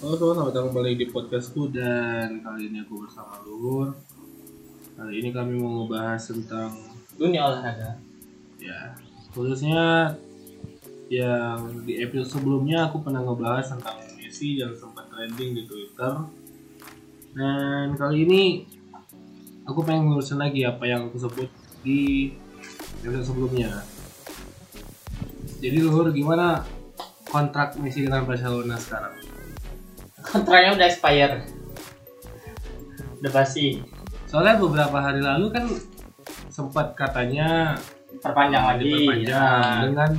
Halo semua, selamat datang kembali di podcastku dan kali ini aku bersama Luhur. Kali ini kami mau ngebahas tentang dunia olahraga ya khususnya yang di episode sebelumnya aku pernah ngebahas tentang Messi yang sempat trending di Twitter. Dan kali ini aku pengen ngurusin lagi apa yang aku sebut di episode sebelumnya. Jadi Luhur gimana kontrak Messi dengan Barcelona sekarang? Kontraknya udah expire udah pasti Soalnya beberapa hari lalu kan sempat katanya perpanjang lagi diperpanjang ya. dengan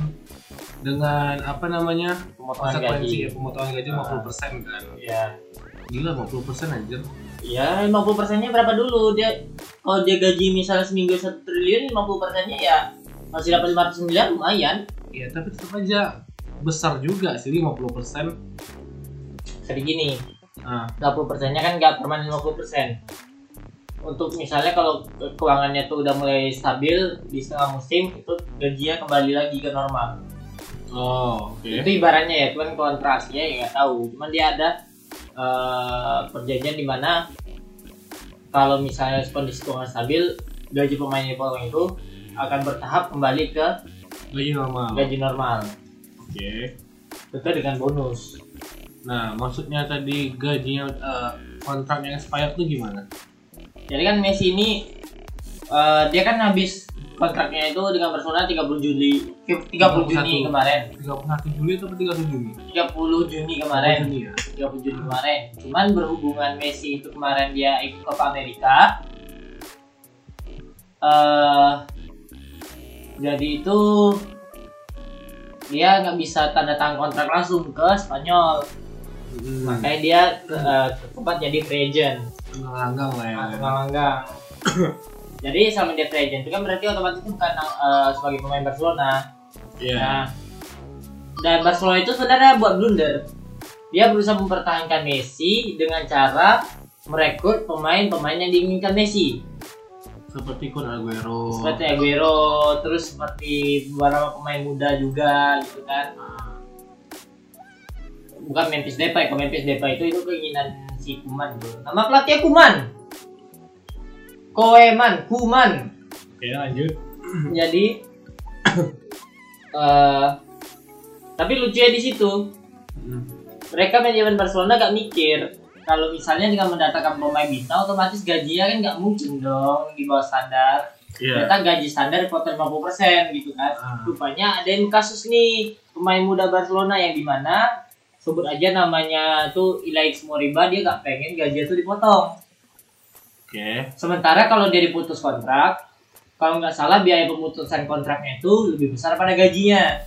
dengan apa namanya pemotongan gaji ya, pemotongan gaji Ah. 50% kan. ya Gila 50% anjir. ya 50 persennya berapa dulu dia kalau dia gaji misalnya seminggu satu triliun 50 persennya ya masih dapat 500 miliar lumayan Iya, tapi tetap aja besar juga sih 50%. Jadi gini Ah, 20 persennya kan nggak permanen 50 persen untuk misalnya kalau ke- keuangannya tuh udah mulai stabil di setengah musim itu gajinya kembali lagi ke normal oh, oke. itu ibaratnya ya cuman kontrasnya ya nggak tahu cuman dia ada eh, perjanjian di mana kalau misalnya kondisi keuangan stabil gaji pemain dipotong itu akan bertahap kembali ke Gaji normal. gaji normal Oke. tentu dengan bonus Nah, maksudnya tadi gajinya eh, kontrak yang expired tuh gimana? jadi kan Messi ini eh, dia kan habis kontraknya itu dengan Barcelona 30 Juli 30 Juni 31. kemarin 31 Juli atau 30 Juni? 30 Juni kemarin 30 Juni ya. 30 Juni kemarin. Cuman berhubungan Messi itu kemarin dia ikut Copa Amerika. eh jadi itu dia nggak bisa tanda tangan kontrak langsung ke Spanyol. Hmm, Makanya dia eh, sempat jadi free agent. Langgang lah ya. Langgang. jadi sama dia agent itu kan berarti otomatis bukan eh, sebagai pemain Barcelona. Iya. Nah, dan Barcelona itu sebenarnya buat blunder. Dia berusaha mempertahankan Messi dengan cara merekrut pemain-pemain yang diinginkan Messi. Seperti Kun Aguero. Seperti Aguero, terus seperti beberapa pemain muda juga gitu kan. Bukan Memphis Depay, kalau Memphis Depay itu itu keinginan si Kuman tuh. Nama pelatih Kuman. Koeman, Kuman. Oke, lanjut. jadi eh tapi lucunya di situ Hmm. mereka manajemen Barcelona gak mikir kalau misalnya dengan mendatangkan pemain bintang otomatis gajinya kan nggak mungkin dong di bawah standar Iya. ternyata gaji standar dipotong 50% gitu kan Ah. rupanya ada yang kasus nih pemain muda Barcelona yang di mana sebut aja namanya tuh Ilaix Moriba dia gak pengen gajinya tuh dipotong Oke. Sementara kalau dia diputus kontrak, kalau nggak salah biaya pemutusan kontraknya itu lebih besar pada gajinya.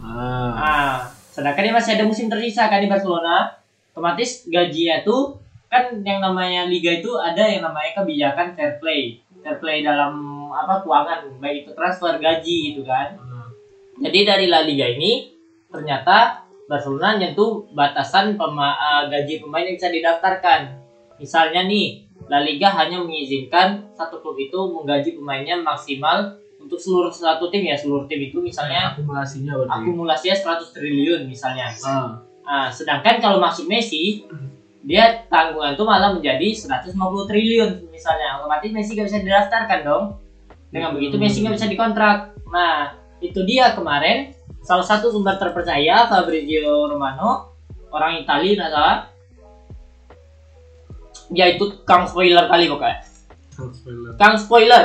Ah. Ah, sedangkan dia masih ada musim tersisa kan di Barcelona, otomatis gajinya tuh kan yang namanya liga itu ada yang namanya kebijakan fair play, fair play dalam apa keuangan, baik itu transfer gaji gitu kan. Ah. Jadi dari La Liga ini ternyata Barcelona nyentuh batasan pema- eh, gaji pemain yang bisa didaftarkan. Misalnya nih, La Liga hanya mengizinkan satu klub itu menggaji pemainnya maksimal untuk seluruh satu tim ya, seluruh tim itu misalnya akumulasinya berarti. akumulasinya 100 triliun misalnya. Ah. Nah, sedangkan kalau masuk Messi, dia tanggungan itu malah menjadi 150 triliun misalnya. Otomatis Messi gak bisa didaftarkan dong. Dengan begitu Messi gak bisa dikontrak. Nah, itu dia kemarin salah satu sumber terpercaya Fabrizio Romano, orang Italia nggak salah. Dia itu kang spoiler kali pokoknya. Spoiler. Kang spoiler.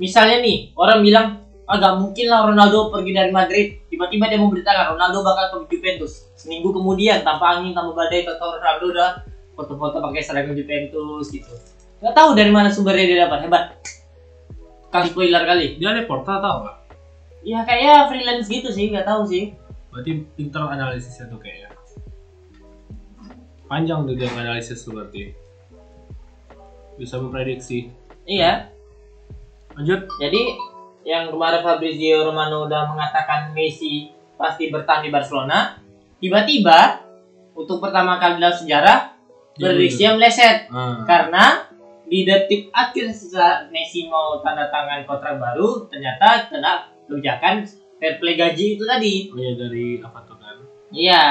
Misalnya nih, orang bilang agak mungkin lah Ronaldo pergi dari Madrid. Tiba-tiba dia memberitakan Ronaldo bakal ke Juventus. Seminggu kemudian tanpa angin tanpa badai kata Ronaldo udah foto-foto pakai seragam Juventus gitu. Nggak tahu dari mana sumbernya dia dapat hebat. Kang spoiler kali. Dia reporter tau nggak? Ya kayak freelance gitu sih, nggak tahu sih. Berarti pinter analisisnya tuh kayaknya. Panjang tuh dia analisis tuh berarti. Bisa memprediksi. Iya. Lanjut. Jadi yang kemarin Fabrizio Romano udah mengatakan Messi pasti bertahan di Barcelona, tiba-tiba untuk pertama kali dalam sejarah prediksinya meleset Ah. karena di detik akhir setelah Messi mau tanda tangan kontrak baru ternyata kena kebijakan fair play gaji itu tadi. Oh iya dari apa tuh kan? Iya.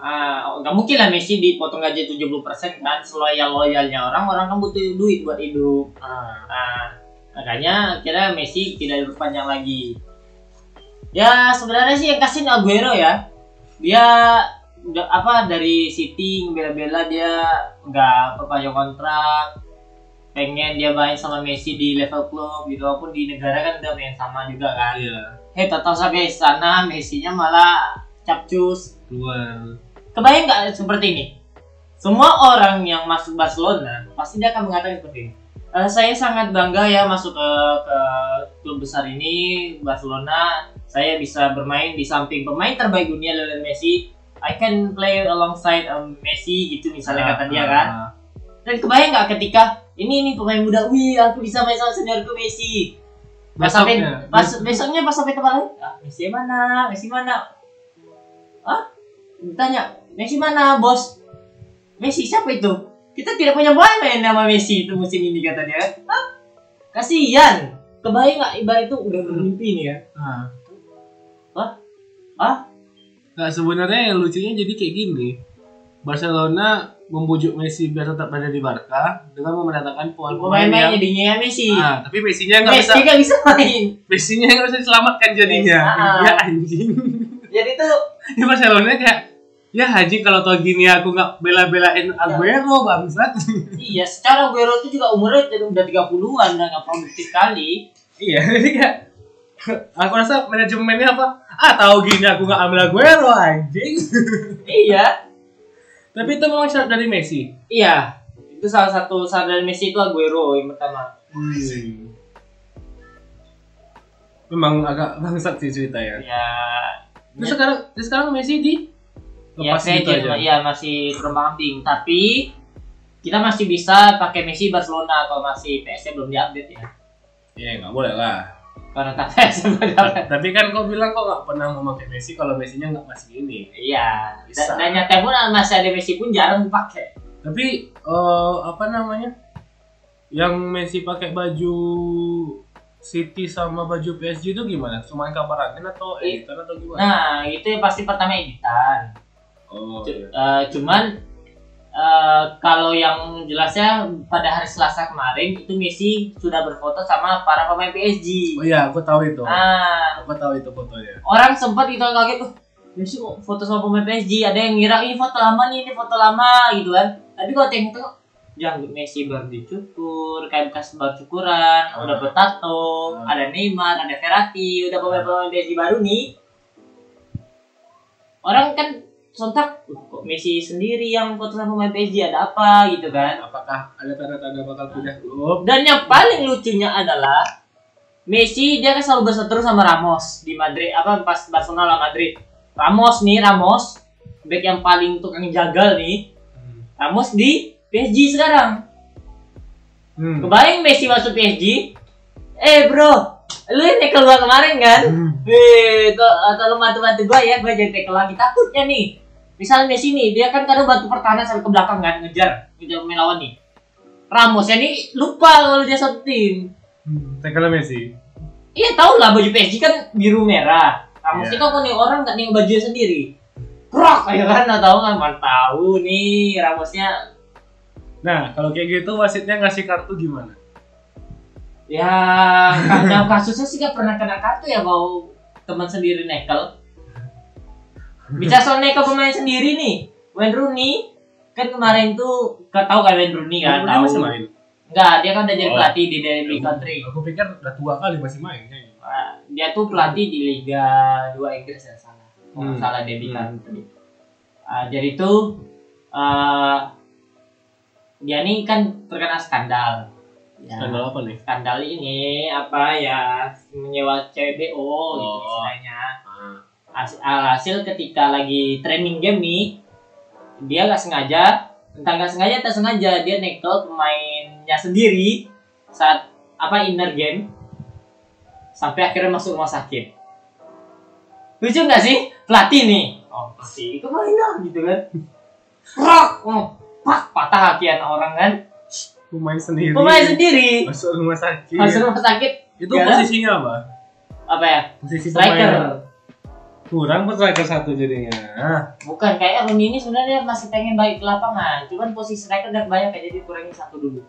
Ah, nggak mungkin lah Messi dipotong gaji 70% kan seloyal loyalnya orang orang kan butuh duit buat hidup Ah, Nah, makanya kira Messi tidak diperpanjang lagi. Ya sebenarnya sih yang kasihin Aguero ya. Dia udah apa dari City bela-bela dia nggak perpanjang kontrak. Pengen dia main sama Messi di level klub gitu walaupun di negara kan udah main sama juga kan. iya Hei, total sampai sana Messi-nya malah capcus. keluar Kebayang nggak seperti ini? Semua orang yang masuk Barcelona pasti dia akan mengatakan seperti ini. "Eh, saya sangat bangga ya masuk ke, ke klub besar ini Barcelona. Saya bisa bermain di samping pemain terbaik dunia Lionel Messi. I can play alongside um, Messi gitu misalnya kata dia kan. Ah, Dan kebayang nggak ketika ini ini pemain muda, wih aku bisa main sama seniorku Messi. Pas sampai Besoknya, pas besoknya pas sampai tempat lain, ah, Messi mana? Messi mana? Hah? Ditanya, Messi mana, bos? Messi siapa itu? Kita tidak punya pemain nama Messi itu musim ini kata dia. Hah? Kasihan. Kebayang nggak ibarat itu udah bermimpi nih ya? ah. Hah? Nah sebenarnya yang lucunya jadi kayak gini. Barcelona membujuk Messi biar tetap ada di Barca dengan mendatangkan pemain-pemain yang jadinya Messi. Ah, tapi Messi-nya nggak bisa Messi bisa main. Messi-nya nggak bisa diselamatkan jadinya. Messi, ah. Ya anjing. Jadi tuh ya Barcelona kayak ya anjing kalau tau gini aku nggak bela-belain Aguero bangsat. iya, secara Aguero itu juga umurnya udah 30-an dan nggak produktif kali. iya, jadi kayak aku rasa manajemennya apa? Ah tahu gini aku nggak ambil Aguero anjing. iya. Tapi itu memang syarat dari Messi. Iya, itu salah satu syarat dari Messi itu Aguero yang pertama. Hmm. Memang agak bangsat sih cerita ya. Ya, Terus sekarang terus sekarang Messi di ya lepas saya gitu aja. ya masih terbang tapi kita masih bisa pakai Messi Barcelona atau masih PS belum diupdate ya. Iya nggak boleh lah. Tapi kan kau bilang kau nggak pernah mau pakai Messi kalau Messi-nya nggak masih ini. Iya, Bisa. dan, nyata pun masih ada Messi pun jarang dipakai. Tapi eh, apa namanya? Yang Messi pakai baju City sama baju PSG itu gimana? Cuma kabar angin atau I- editan atau gimana? Nah, itu yang pasti pertama editan. oh, iya. eh, cuman eh, kalau yang jelasnya pada hari Selasa kemarin itu Messi sudah berfoto sama para pemain PSG. oh iya, aku tahu itu. Nah, Aku tahu itu fotonya. orang sempat itu kaget tuh Messi kok foto sama pemain PSG ada yang ngira ini foto lama nih ini foto lama gitu kan tapi kalau tengok janggut Messi baru dicukur kayak bekas baru cukuran udah bertato Hmm. ada Neymar ada Verratti udah pemain-pemain PSG baru nih orang kan sontak "Uh, kok Messi sendiri yang sama pemain PSG ada apa gitu kan Apakah ada tanda-tanda bakal pindah klub? dan yang paling lucunya adalah Messi dia kan selalu berseteru sama Ramos di Madrid apa pas Barcelona lawan Madrid. Ramos nih Ramos back yang paling tukang jagal nih. Ramos di PSG sekarang. Hmm. Kebayang Messi masuk PSG. Eh bro, lu yang tackle gua kemarin kan? Hmm. Eh, to- tolong bantu-bantu gua ya, gua jadi tackle lagi. Takutnya nih, misalnya Messi nih, dia kan kadang bantu pertahanan sampai ke belakang kan, ngejar, ngejar pemain lawan nih. Ramos ya nih lupa kalau dia satu tim. Hmm. Messi. Iya tau lah baju PSG kan biru merah. Ramos Iya. itu kan nih orang nggak nih bajunya sendiri. Krok ya kan nggak tahu kan mana tahu nih Ramosnya Nah, kalau kayak gitu wasitnya ngasih kartu gimana? ya karena kasusnya sih gak pernah kena kartu ya kalau teman sendiri nekel. Bicara soal nekel pemain sendiri nih, Wayne Rooney kan kemarin tuh gak tahu kan Wayne Rooney kan tahu. masih main. Enggak, dia kan udah jadi Oh. pelatih di Derby Country. Aku pikir udah tua kali masih main. Nah, dia tuh pelatih di Liga 2 Inggris ya salah. Kalau Hmm. salah Derby Hmm. Country. Ah, jadi itu eh, dia nih kan terkena skandal. Ya, Skandal apa nih? skandal ini apa ya menyewa CBO gitu Oh. istilahnya. As- Alhasil ketika lagi training game nih dia nggak sengaja entah nggak sengaja tak sengaja dia nekel pemainnya sendiri saat apa inner game sampai akhirnya masuk rumah sakit lucu nggak sih pelatih nih oh pelatih ke mana lah gitu kan rock oh, pak patah hati anak orang kan Pemain sendiri. pemain sendiri Masuk rumah sakit. masuk rumah sakit Itu Ya. posisinya apa? apa ya Posisi striker. Kurang pas striker satu jadinya. Bukan kayak Rooney ini sebenarnya masih pengen balik ke lapangan, cuman posisi striker udah banyak kayak jadi kurangin satu dulu.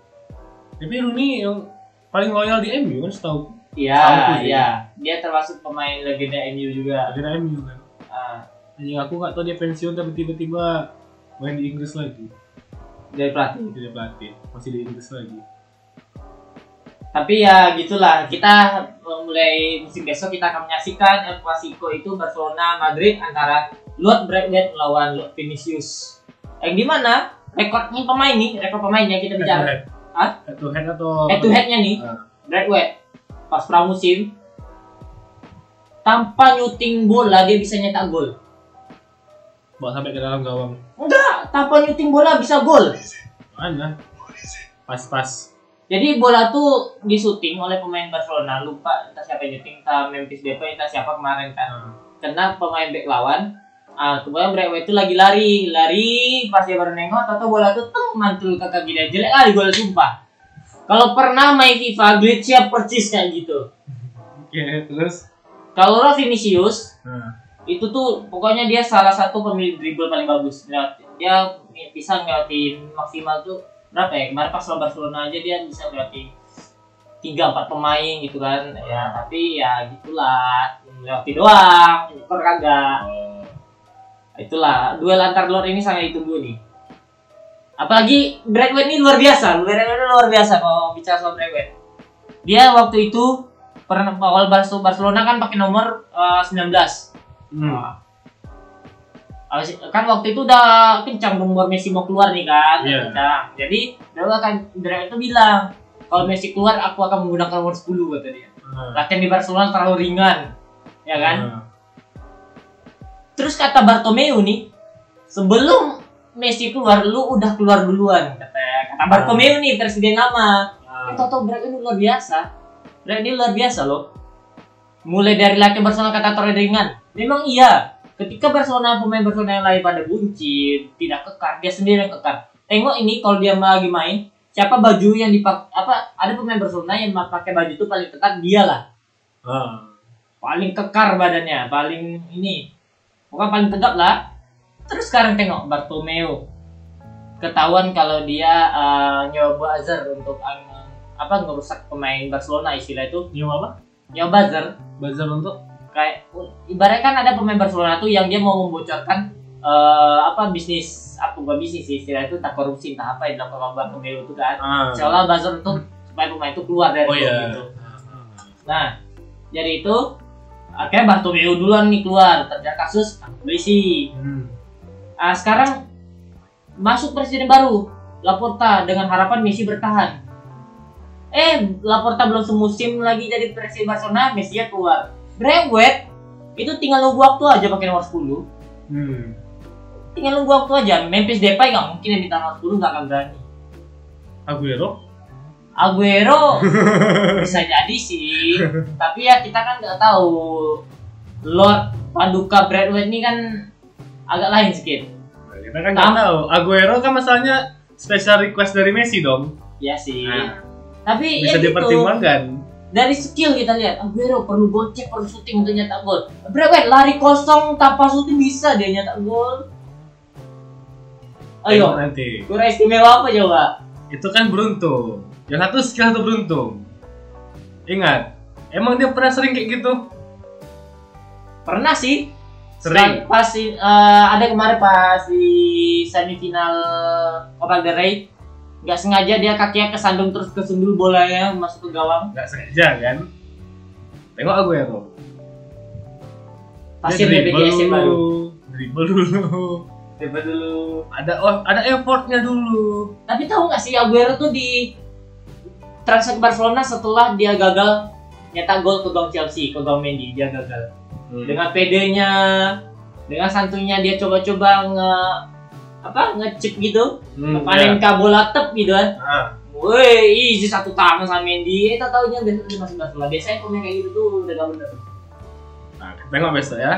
Tapi Rooney yang paling loyal di MU kan setahu. Iya, iya. Dia termasuk pemain legenda MU juga. Akhirnya MU kan. Ah, Anjing aku nggak tahu dia pensiun tapi tiba-tiba main di Inggris lagi. dari pelatih. Jadi pelatih masih di Inggris lagi. Tapi ya gitulah, kita uh, mulai musim besok kita akan menyaksikan El Clasico itu Barcelona Madrid antara Lord Braithwaite melawan Lord Vinicius. Yang di mana rekornya pemain nih, rekor pemainnya kita Head to bicara head. Hah? Head to head atau head to headnya nih. Braithwaite pas pramusim tanpa nyuting bola dia bisa nyetak gol. bawa sampai ke dalam gawang. Enggak, tanpa nyuting bola bisa gol. Mana? Pas-pas. Jadi bola tuh disuting oleh pemain Barcelona, lupa entah siapa yang nyuting, entah Memphis Depay, entah siapa kemarin kan. Ah. kena pemain back lawan ah kemudian Braithwaite itu lagi lari lari pas dia baru nengok atau bola tuh tung mantul ke kaki dia jelek kali gol sumpah kalau pernah main FIFA glitchnya persis kayak gitu Oke, terus. kalau lo Vinicius Nah. itu tuh pokoknya dia salah satu pemilik dribble paling bagus Dia- dia bisa ngeliatin maksimal tuh berapa ya? Kemarin pas lawan Barcelona aja dia bisa ngeliatin tiga empat pemain gitu kan. Ya tapi ya gitulah. Ngeliatin doang nyekor kagak. Oh. itulah duel antar lord ini sangat ditunggu nih. Apalagi Braithwaite ini luar biasa. Ini luar biasa kalau bicara soal Braithwaite dia waktu itu pernah awal Barce- Barcelona kan pakai nomor eh, 19 Hmm. Abis- kan waktu itu udah kencang nomor Messi mau keluar nih kan Iya. kencang jadi dia akan Braithwaite itu bilang kalau Messi keluar aku akan menggunakan nomor 10 kata dia Ah. latihan di Barcelona terlalu ringan ya kan Ah. Terus kata Bartomeu nih, sebelum Messi keluar, lu udah keluar duluan kata kata Bartomeu nih presiden lama. Ah. Kan Toto Brand ini luar biasa. Brand ini luar biasa loh. Mulai dari latihan Barcelona kata terlalu ringan. Memang iya. Ketika Barcelona pemain Barcelona yang lain pada buncit, tidak kekar, dia sendiri yang kekar. Tengok ini kalau dia lagi main, siapa baju yang dipakai apa ada pemain Barcelona yang pakai baju itu paling ketat dia lah Ah. paling kekar badannya, paling ini, bukan paling tegap lah. Terus sekarang tengok Bartomeu, ketahuan kalau dia eh, nyoba buzzer untuk eh, apa ngerusak pemain Barcelona istilah itu, Ini apa? nyoba buzzer Buzzer untuk kayak ibaratnya kan ada pemain Barcelona tuh yang dia mau membocorkan eh, apa bisnis apa bukan bisnis sih istilah itu tak korupsi entah apa yang dilakukan Bartomeu itu kan. ah. Seolah buzzer untuk supaya pemain itu keluar dari Oh iya. gitu. Nah, jadi itu akhirnya Bartomeu duluan nih keluar terjadi kasus polisi. Hmm. Ah, sekarang masuk presiden baru Laporta dengan harapan Messi bertahan. Eh, Laporta belum semusim lagi jadi presiden Barcelona, Messi ya keluar. Braithwaite itu tinggal nunggu waktu aja pakai nomor 10. Hmm. Tinggal nunggu waktu aja. Memphis Depay nggak mungkin yang minta nomor 10 nggak akan berani. Aguero? Aguero bisa jadi sih tapi ya kita kan nggak tahu Lord Paduka Braithwaite ini kan agak lain sedikit Nah, Kita kan nggak tahu. Aguero kan masalahnya special request dari Messi dong. ya sih Nah, tapi bisa ya gitu dipertimbangkan. Dari skill kita lihat Aguero perlu gocek perlu syuting untuk nyetak gol Braithwaite lari kosong tanpa syuting bisa dia nyetak gol Tengok ayo nanti. kurang istimewa apa coba Itu kan beruntung. Yang satu skill satu beruntung. Ingat, emang dia pernah sering kayak gitu? pernah sih Sering. pas eh, ada kemarin pas di semifinal Copa del Rey nggak sengaja dia kakinya kesandung terus kesundul bolanya masuk ke gawang Nggak sengaja kan? Tengok Aguero. pasti Dia BPJS dribble baru dulu, dribble dulu. Coba dulu Ada oh, ada effortnya dulu. tapi tahu nggak sih Aguero tuh di transfer ke Barcelona setelah dia gagal nyetak gol ke gawang Chelsea ke gawang Mendy dia gagal Hmm. dengan PD-nya dengan santunya dia coba-coba nge apa ngechip gitu Hmm, panen ya. bola tep gitu kan Ah, Woi, easy satu tangan sama Mendy. Eh, tak besok dia masuk Barcelona. Biasanya pemain kayak gitu tuh udah gak bener. Nah, tengok besok ya.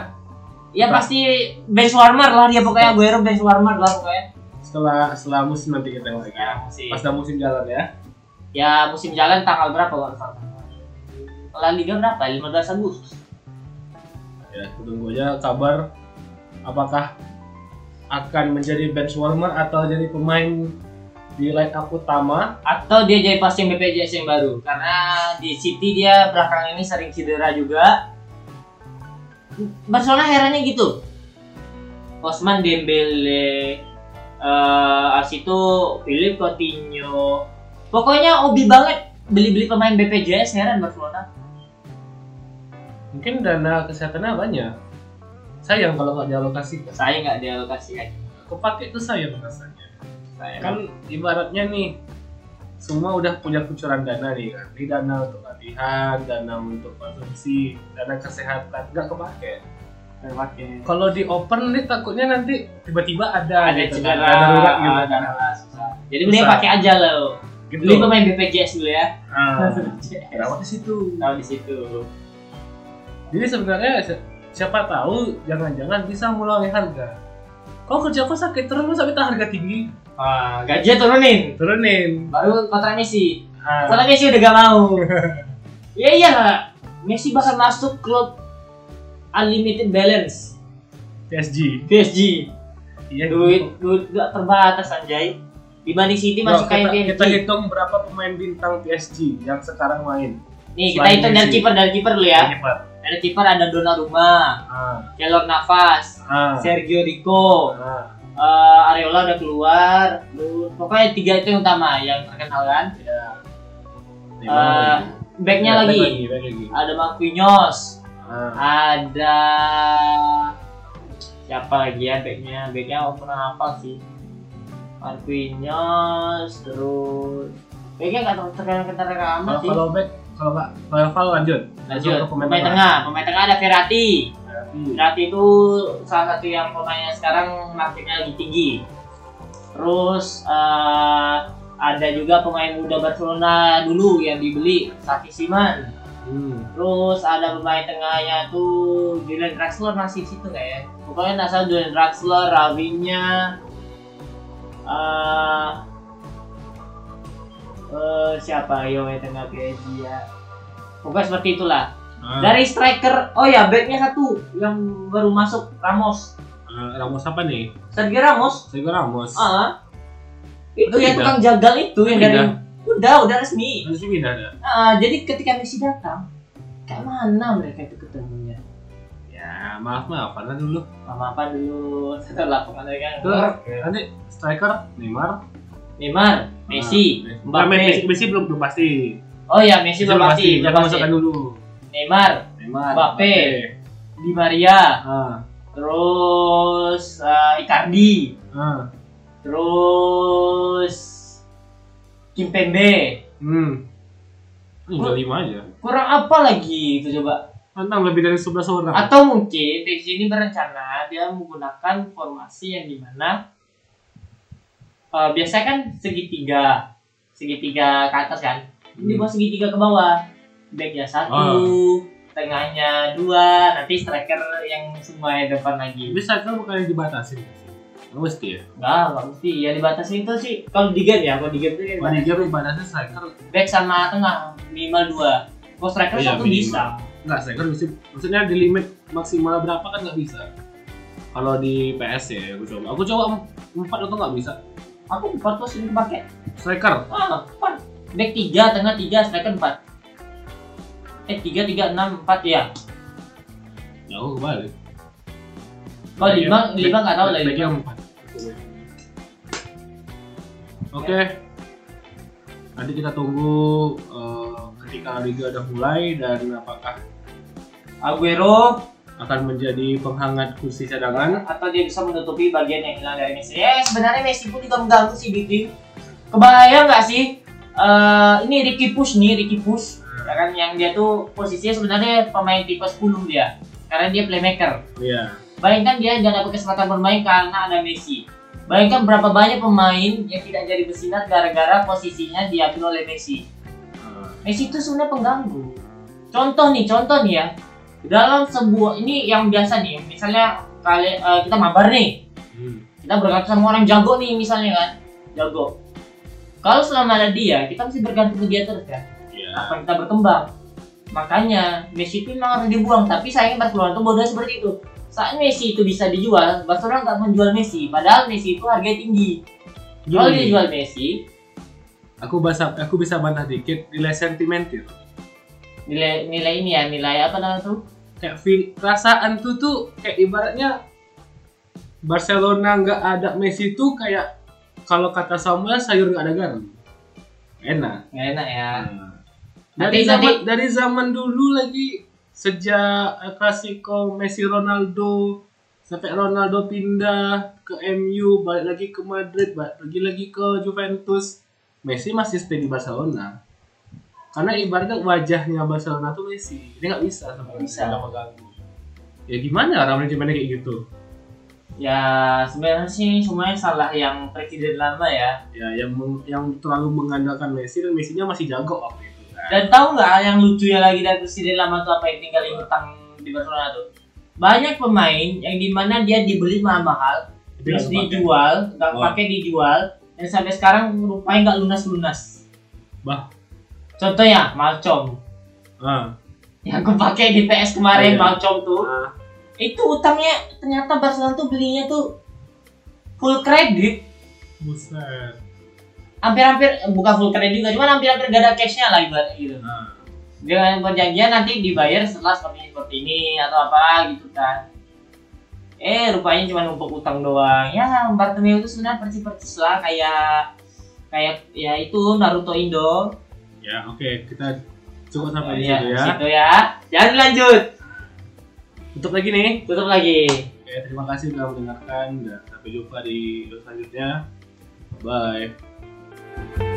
Ya pasti bench warmer lah dia pokoknya Aguero bench warmer lah pokoknya. Setelah setelah musim nanti kita tengok lagi. Ya, musim. Pas musim jalan ya. Ya musim jalan tanggal berapa salah? La Liga berapa? 15 Agustus. Ya, kita tunggu aja kabar apakah akan menjadi bench warmer atau jadi pemain di line up utama. atau dia jadi pasien BPJS yang baru. Karena di City dia belakangan ini sering cedera juga. Barcelona herannya gitu. Osman Dembele abis itu Philip Coutinho. Pokoknya hobi banget beli-beli pemain BPJS heran Barcelona. Mungkin dana kesehatannya banyak. Sayang kalau nggak dialokasikan. saya nggak dialokasikan Kepake itu sayang rasanya. saya Kan ibaratnya nih semua udah punya kucuran dana nih kan. Ini dana untuk latihan, dana untuk konsumsi, dana kesehatan nggak kepake. Kalau di open nih takutnya nanti tiba-tiba ada ada gitu kan, cedera ada darurat gitu ada kan. jadi mending pakai aja lo Gitu. beli pemain BPJS dulu ya Ah, rawat di situ. tahu di situ Jadi sebenarnya siapa tahu jangan-jangan bisa mulai harga. Kau kerja kok sakit terus masa kita harga tinggi? Wah, gajinya turunin Turunin. baru kontrak Messi Ah, Soalnya Messi udah gak mau. Iya iya? Messi bakal masuk klub unlimited balance PSG. PSG. Iya. Duit duit gak terbatas anjay. Dibanding City masih kayak kita, kita PSG. hitung berapa pemain bintang PSG yang sekarang main. Nih kita hitung dari kiper dari kiper dulu ya. Kiper. Dari kiper ada Donnarumma, Ah, Keylor Navas, ah, Sergio Rico, ah. eh, Areola udah keluar. Pokoknya tiga itu yang utama yang terkenal kan. Ya. Nih, Eh? Backnya Ya, lagi lagi, back lagi. ada Marquinhos, Ah, ada siapa lagi ya backnya backnya aku pernah apa sih Marquinhos terus backnya nggak terkenal terkenal amat sih kalau back kalau nggak kalau Val lanjut. lanjut. Ke pemain, tengah. pemain tengah ada Verratti Verratti itu salah satu yang pemainnya sekarang marketnya lagi tinggi. Terus eh, ada juga pemain muda Barcelona dulu yang dibeli Saki Siman. Hmm. Terus ada pemain tengahnya tuh Julian Draxler masih situ nggak ya? Pokoknya salah Julian Draxler, Ravinya, eh eh, siapa yo yang tengah PSG ya? Pokoknya seperti itulah. Ah, Dari striker, oh ya backnya satu yang baru masuk Ramos, ah, Ramos apa nih? Sergio Ramos. Sergio Ramos. Ah, itu Udah yang tukang jagal itu yang dari udah udah resmi. Harus pindah ada. Ah, jadi ketika Messi datang, kayak mana mereka itu ketemunya? Ya, maaf maaf karena dulu. Sama apa dulu setelah pengalaman Tuh, nanti striker Neymar, Neymar, Messi, Nah, Mbappe. Messi, Messi belum belum pasti. Oh ya Messi belum pasti, Jangan pasti. masukkan dulu. Neymar, Neymar, Mbappe. Di Maria, Ah, terus eh, Icardi, ah, terus Kimpembe. hmm. Udah lima aja. Kurang apa lagi itu coba? Tentang lebih dari 11 orang. Atau mungkin PSG ini berencana dia menggunakan formasi yang di mana eh, biasanya kan segitiga, segitiga ke atas kan? Ini Hmm. buat segitiga ke bawah. Backnya satu, Oh. tengahnya dua, nanti striker yang semua yang depan lagi. Bisa kan bukan yang dibatasin. Nggak mesti ya? Enggak, enggak mesti. Ya dibatasi itu sih kalau di game ya, kalau di game itu Kalau di game dibatasi striker back sama tengah minimal dua. Kalau striker Iya, satu minimal. bisa. Enggak, striker mesti maksudnya di limit maksimal berapa kan nggak bisa. Kalau di PS ya, aku coba. Aku coba em- empat atau nggak bisa. Aku empat tuh sering pakai. Striker. Ah, empat. Back tiga, tengah tiga, striker empat. Eh tiga, tiga, enam, empat ya. Ya aku kebalik. Kalau lima, lima nggak tahu. Backnya lima. empat. Oke. Nanti kita tunggu eh, ketika Liga udah mulai dan apakah Aguero akan menjadi penghangat kursi cadangan. atau dia bisa menutupi bagian yang hilang dari Messi. Eh sebenarnya Messi pun juga mengganggu sih Big Tim. Kebayang nggak sih? Eh ini Ricky Push nih, Ricky Push. Ya kan yang dia tuh posisinya sebenarnya pemain tipe 10 dia. Karena dia playmaker. Iya. Bayangkan dia nggak dapat kesempatan bermain karena ada Messi. Bayangkan berapa banyak pemain yang tidak jadi bersinar gara-gara posisinya diambil oleh Messi. Eh, Messi itu sebenarnya pengganggu. Contoh nih, contoh nih ya. Dalam sebuah ini yang biasa nih, misalnya kali eh, kita mabar nih, hmm. kita bergantung sama orang jago nih misalnya kan, jago. Kalau selama ada dia, kita mesti bergantung ke dia terus kan. Iya. Apa kita berkembang? makanya Messi itu memang harus dibuang tapi sayangnya Barcelona tuh bodoh seperti itu saat Messi itu bisa dijual Barcelona nggak menjual Messi padahal Messi itu harganya tinggi kalau dijual Messi aku bisa aku bisa bantah dikit nilai sentimental. Nilai nilai ini ya nilai apa namanya tuh Kayak feel, perasaan tuh tuh kayak ibaratnya Barcelona nggak ada Messi tuh kayak kalau kata Samuel sayur nggak ada garam. Enak. nggak enak ya Nah, dari Nanti- zaman nanti- dari zaman dulu lagi sejak El Clasico Messi Ronaldo sampai Ronaldo pindah ke MU balik lagi ke Madrid balik lagi lagi ke Juventus Messi masih stay di Barcelona karena ibaratnya wajahnya Barcelona tuh Messi. Dia nggak bisa sama bisa. nggak mengganggu. Ya gimana orang manajemennya kayak gitu? Ya sebenarnya sih semuanya salah yang presiden lama ya. Ya yang yang terlalu mengandalkan Messi dan Messinya masih jago waktu itu. Kan dan tahu nggak yang lucunya lagi dari presiden lama tuh apa yang tinggal hutang di Barcelona tuh? Banyak pemain yang di mana dia dibeli mahal-mahal terus dijual nggak Oh. pakai dijual dan sampai sekarang rupanya nggak lunas lunas Bah. Contohnya Malcolm. Ah, yang aku pakai di PS kemarin Iya. Malcolm tuh. Ah. itu utangnya ternyata Barcelona tuh belinya tuh full kredit buset. Hampir-hampir bukan full kredit juga cuman hampir-hampir gak ada cashnya lah ibarat gitu. Ah. dengan perjanjian nanti dibayar setelah seperti seperti ini atau apa gitu kan. Eh rupanya cuma numpuk utang doang. Ya Bartomeu itu sebenarnya persis-persis lah kayak kayak ya itu Naruto Indo Ya, oke, kita cukup sampai di ya, situ ya. situ ya jangan lanjut Tutup lagi nih. tutup lagi Oke, terima kasih sudah mendengarkan dan sampai jumpa di video selanjutnya. Bye.